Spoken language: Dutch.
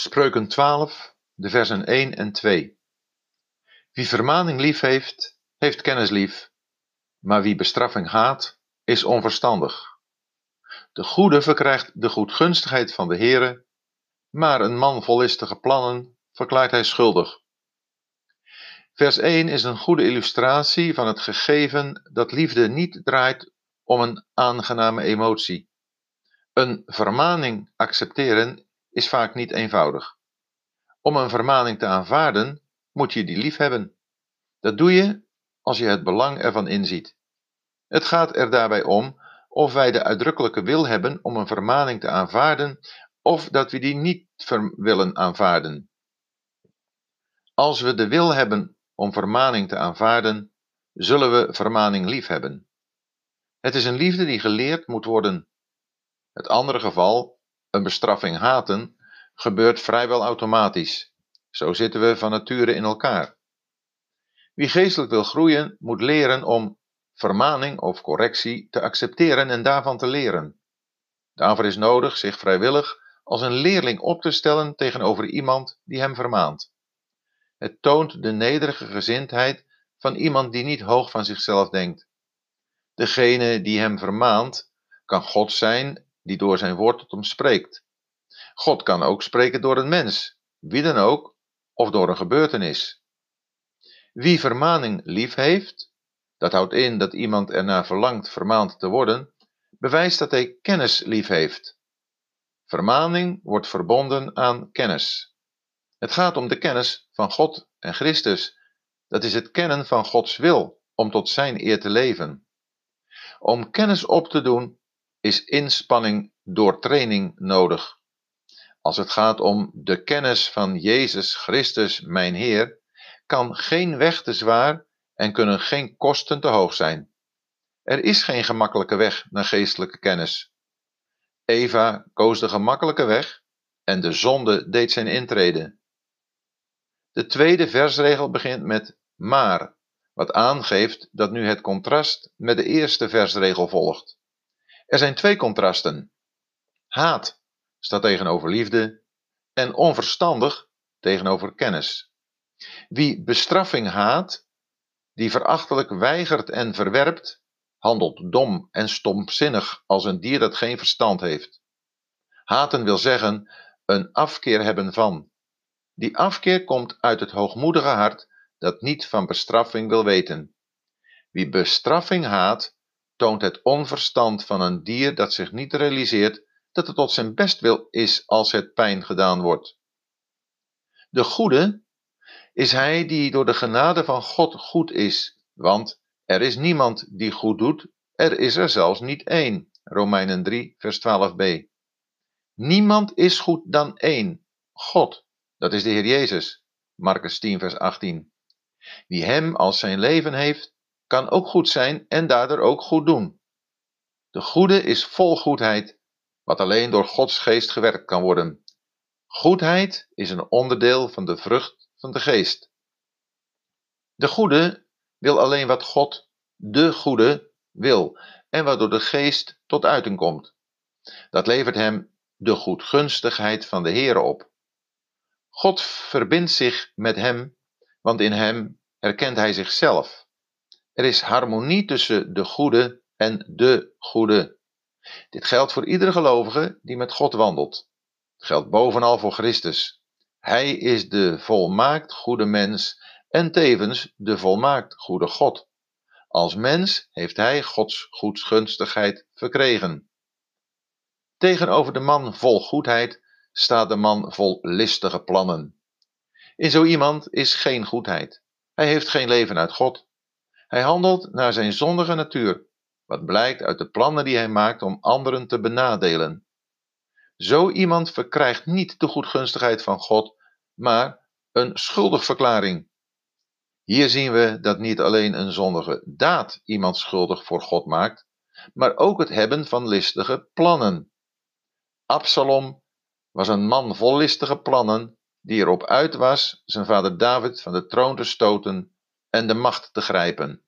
Spreuken 12, de versen 1 en 2. Wie vermaning lief heeft, heeft kennis lief, maar wie bestraffing haat, is onverstandig. De goede verkrijgt de goedgunstigheid van de Heere, maar een man vol listige plannen verklaart hij schuldig. Vers 1 is een goede illustratie van het gegeven dat liefde niet draait om een aangename emotie. Een vermaning accepteren is vaak niet eenvoudig. Om een vermaning te aanvaarden, moet je die lief hebben. Dat doe je als je het belang ervan inziet. Het gaat er daarbij om of wij de uitdrukkelijke wil hebben om een vermaning te aanvaarden of dat we die niet willen aanvaarden. Als we de wil hebben om vermaning te aanvaarden, zullen we vermaning lief hebben. Het is een liefde die geleerd moet worden. Het andere geval, een bestraffing haten, gebeurt vrijwel automatisch. Zo zitten we van nature in elkaar. Wie geestelijk wil groeien, moet leren om vermaning of correctie te accepteren en daarvan te leren. Daarvoor is nodig zich vrijwillig als een leerling op te stellen tegenover iemand die hem vermaant. Het toont de nederige gezindheid van iemand die niet hoog van zichzelf denkt. Degene die hem vermaant, kan God zijn die door zijn woord tot hem spreekt. God kan ook spreken door een mens, wie dan ook, of door een gebeurtenis. Wie vermaning lief heeft, dat houdt in dat iemand ernaar verlangt vermaand te worden, bewijst dat hij kennis lief heeft. Vermaning wordt verbonden aan kennis. Het gaat om de kennis van God en Christus. Dat is het kennen van Gods wil om tot Zijn eer te leven. Om kennis op te doen is inspanning door training nodig. Als het gaat om de kennis van Jezus Christus, mijn Heer, kan geen weg te zwaar en kunnen geen kosten te hoog zijn. Er is geen gemakkelijke weg naar geestelijke kennis. Eva koos de gemakkelijke weg en de zonde deed zijn intrede. De tweede versregel begint met maar, wat aangeeft dat nu het contrast met de eerste versregel volgt. Er zijn twee contrasten. Haat staat tegenover liefde en onverstandig tegenover kennis. Wie bestraffing haat, die verachtelijk weigert en verwerpt, handelt dom en stomzinnig als een dier dat geen verstand heeft. Haten wil zeggen een afkeer hebben van. Die afkeer komt uit het hoogmoedige hart dat niet van bestraffing wil weten. Wie bestraffing haat, toont het onverstand van een dier dat zich niet realiseert dat het tot zijn bestwil is als het pijn gedaan wordt. De goede is hij die door de genade van God goed is, want er is niemand die goed doet, er is er zelfs niet één. Romeinen 3, vers 12b. Niemand is goed dan één, God, dat is de Heer Jezus. Marcus 10, vers 18. Wie Hem als zijn leven heeft, kan ook goed zijn en daardoor ook goed doen. De goede is vol goedheid, wat alleen door Gods geest gewerkt kan worden. Goedheid is een onderdeel van de vrucht van de geest. De goede wil alleen wat God, de goede, wil en waardoor de geest tot uiting komt. Dat levert hem de goedgunstigheid van de Heer op. God verbindt zich met hem, want in hem herkent hij zichzelf. Er is harmonie tussen de goede en de goede. Dit geldt voor iedere gelovige die met God wandelt. Het geldt bovenal voor Christus. Hij is de volmaakt goede mens en tevens de volmaakt goede God. Als mens heeft hij Gods goedgunstigheid verkregen. Tegenover de man vol goedheid staat de man vol listige plannen. In zo iemand is geen goedheid. Hij heeft geen leven uit God. Hij handelt naar zijn zondige natuur, wat blijkt uit de plannen die hij maakt om anderen te benadelen. Zo iemand verkrijgt niet de goedgunstigheid van God, maar een schuldigverklaring. Hier zien we dat niet alleen een zondige daad iemand schuldig voor God maakt, maar ook het hebben van listige plannen. Absalom was een man vol listige plannen, die erop uit was zijn vader David van de troon te stoten en de macht te grijpen.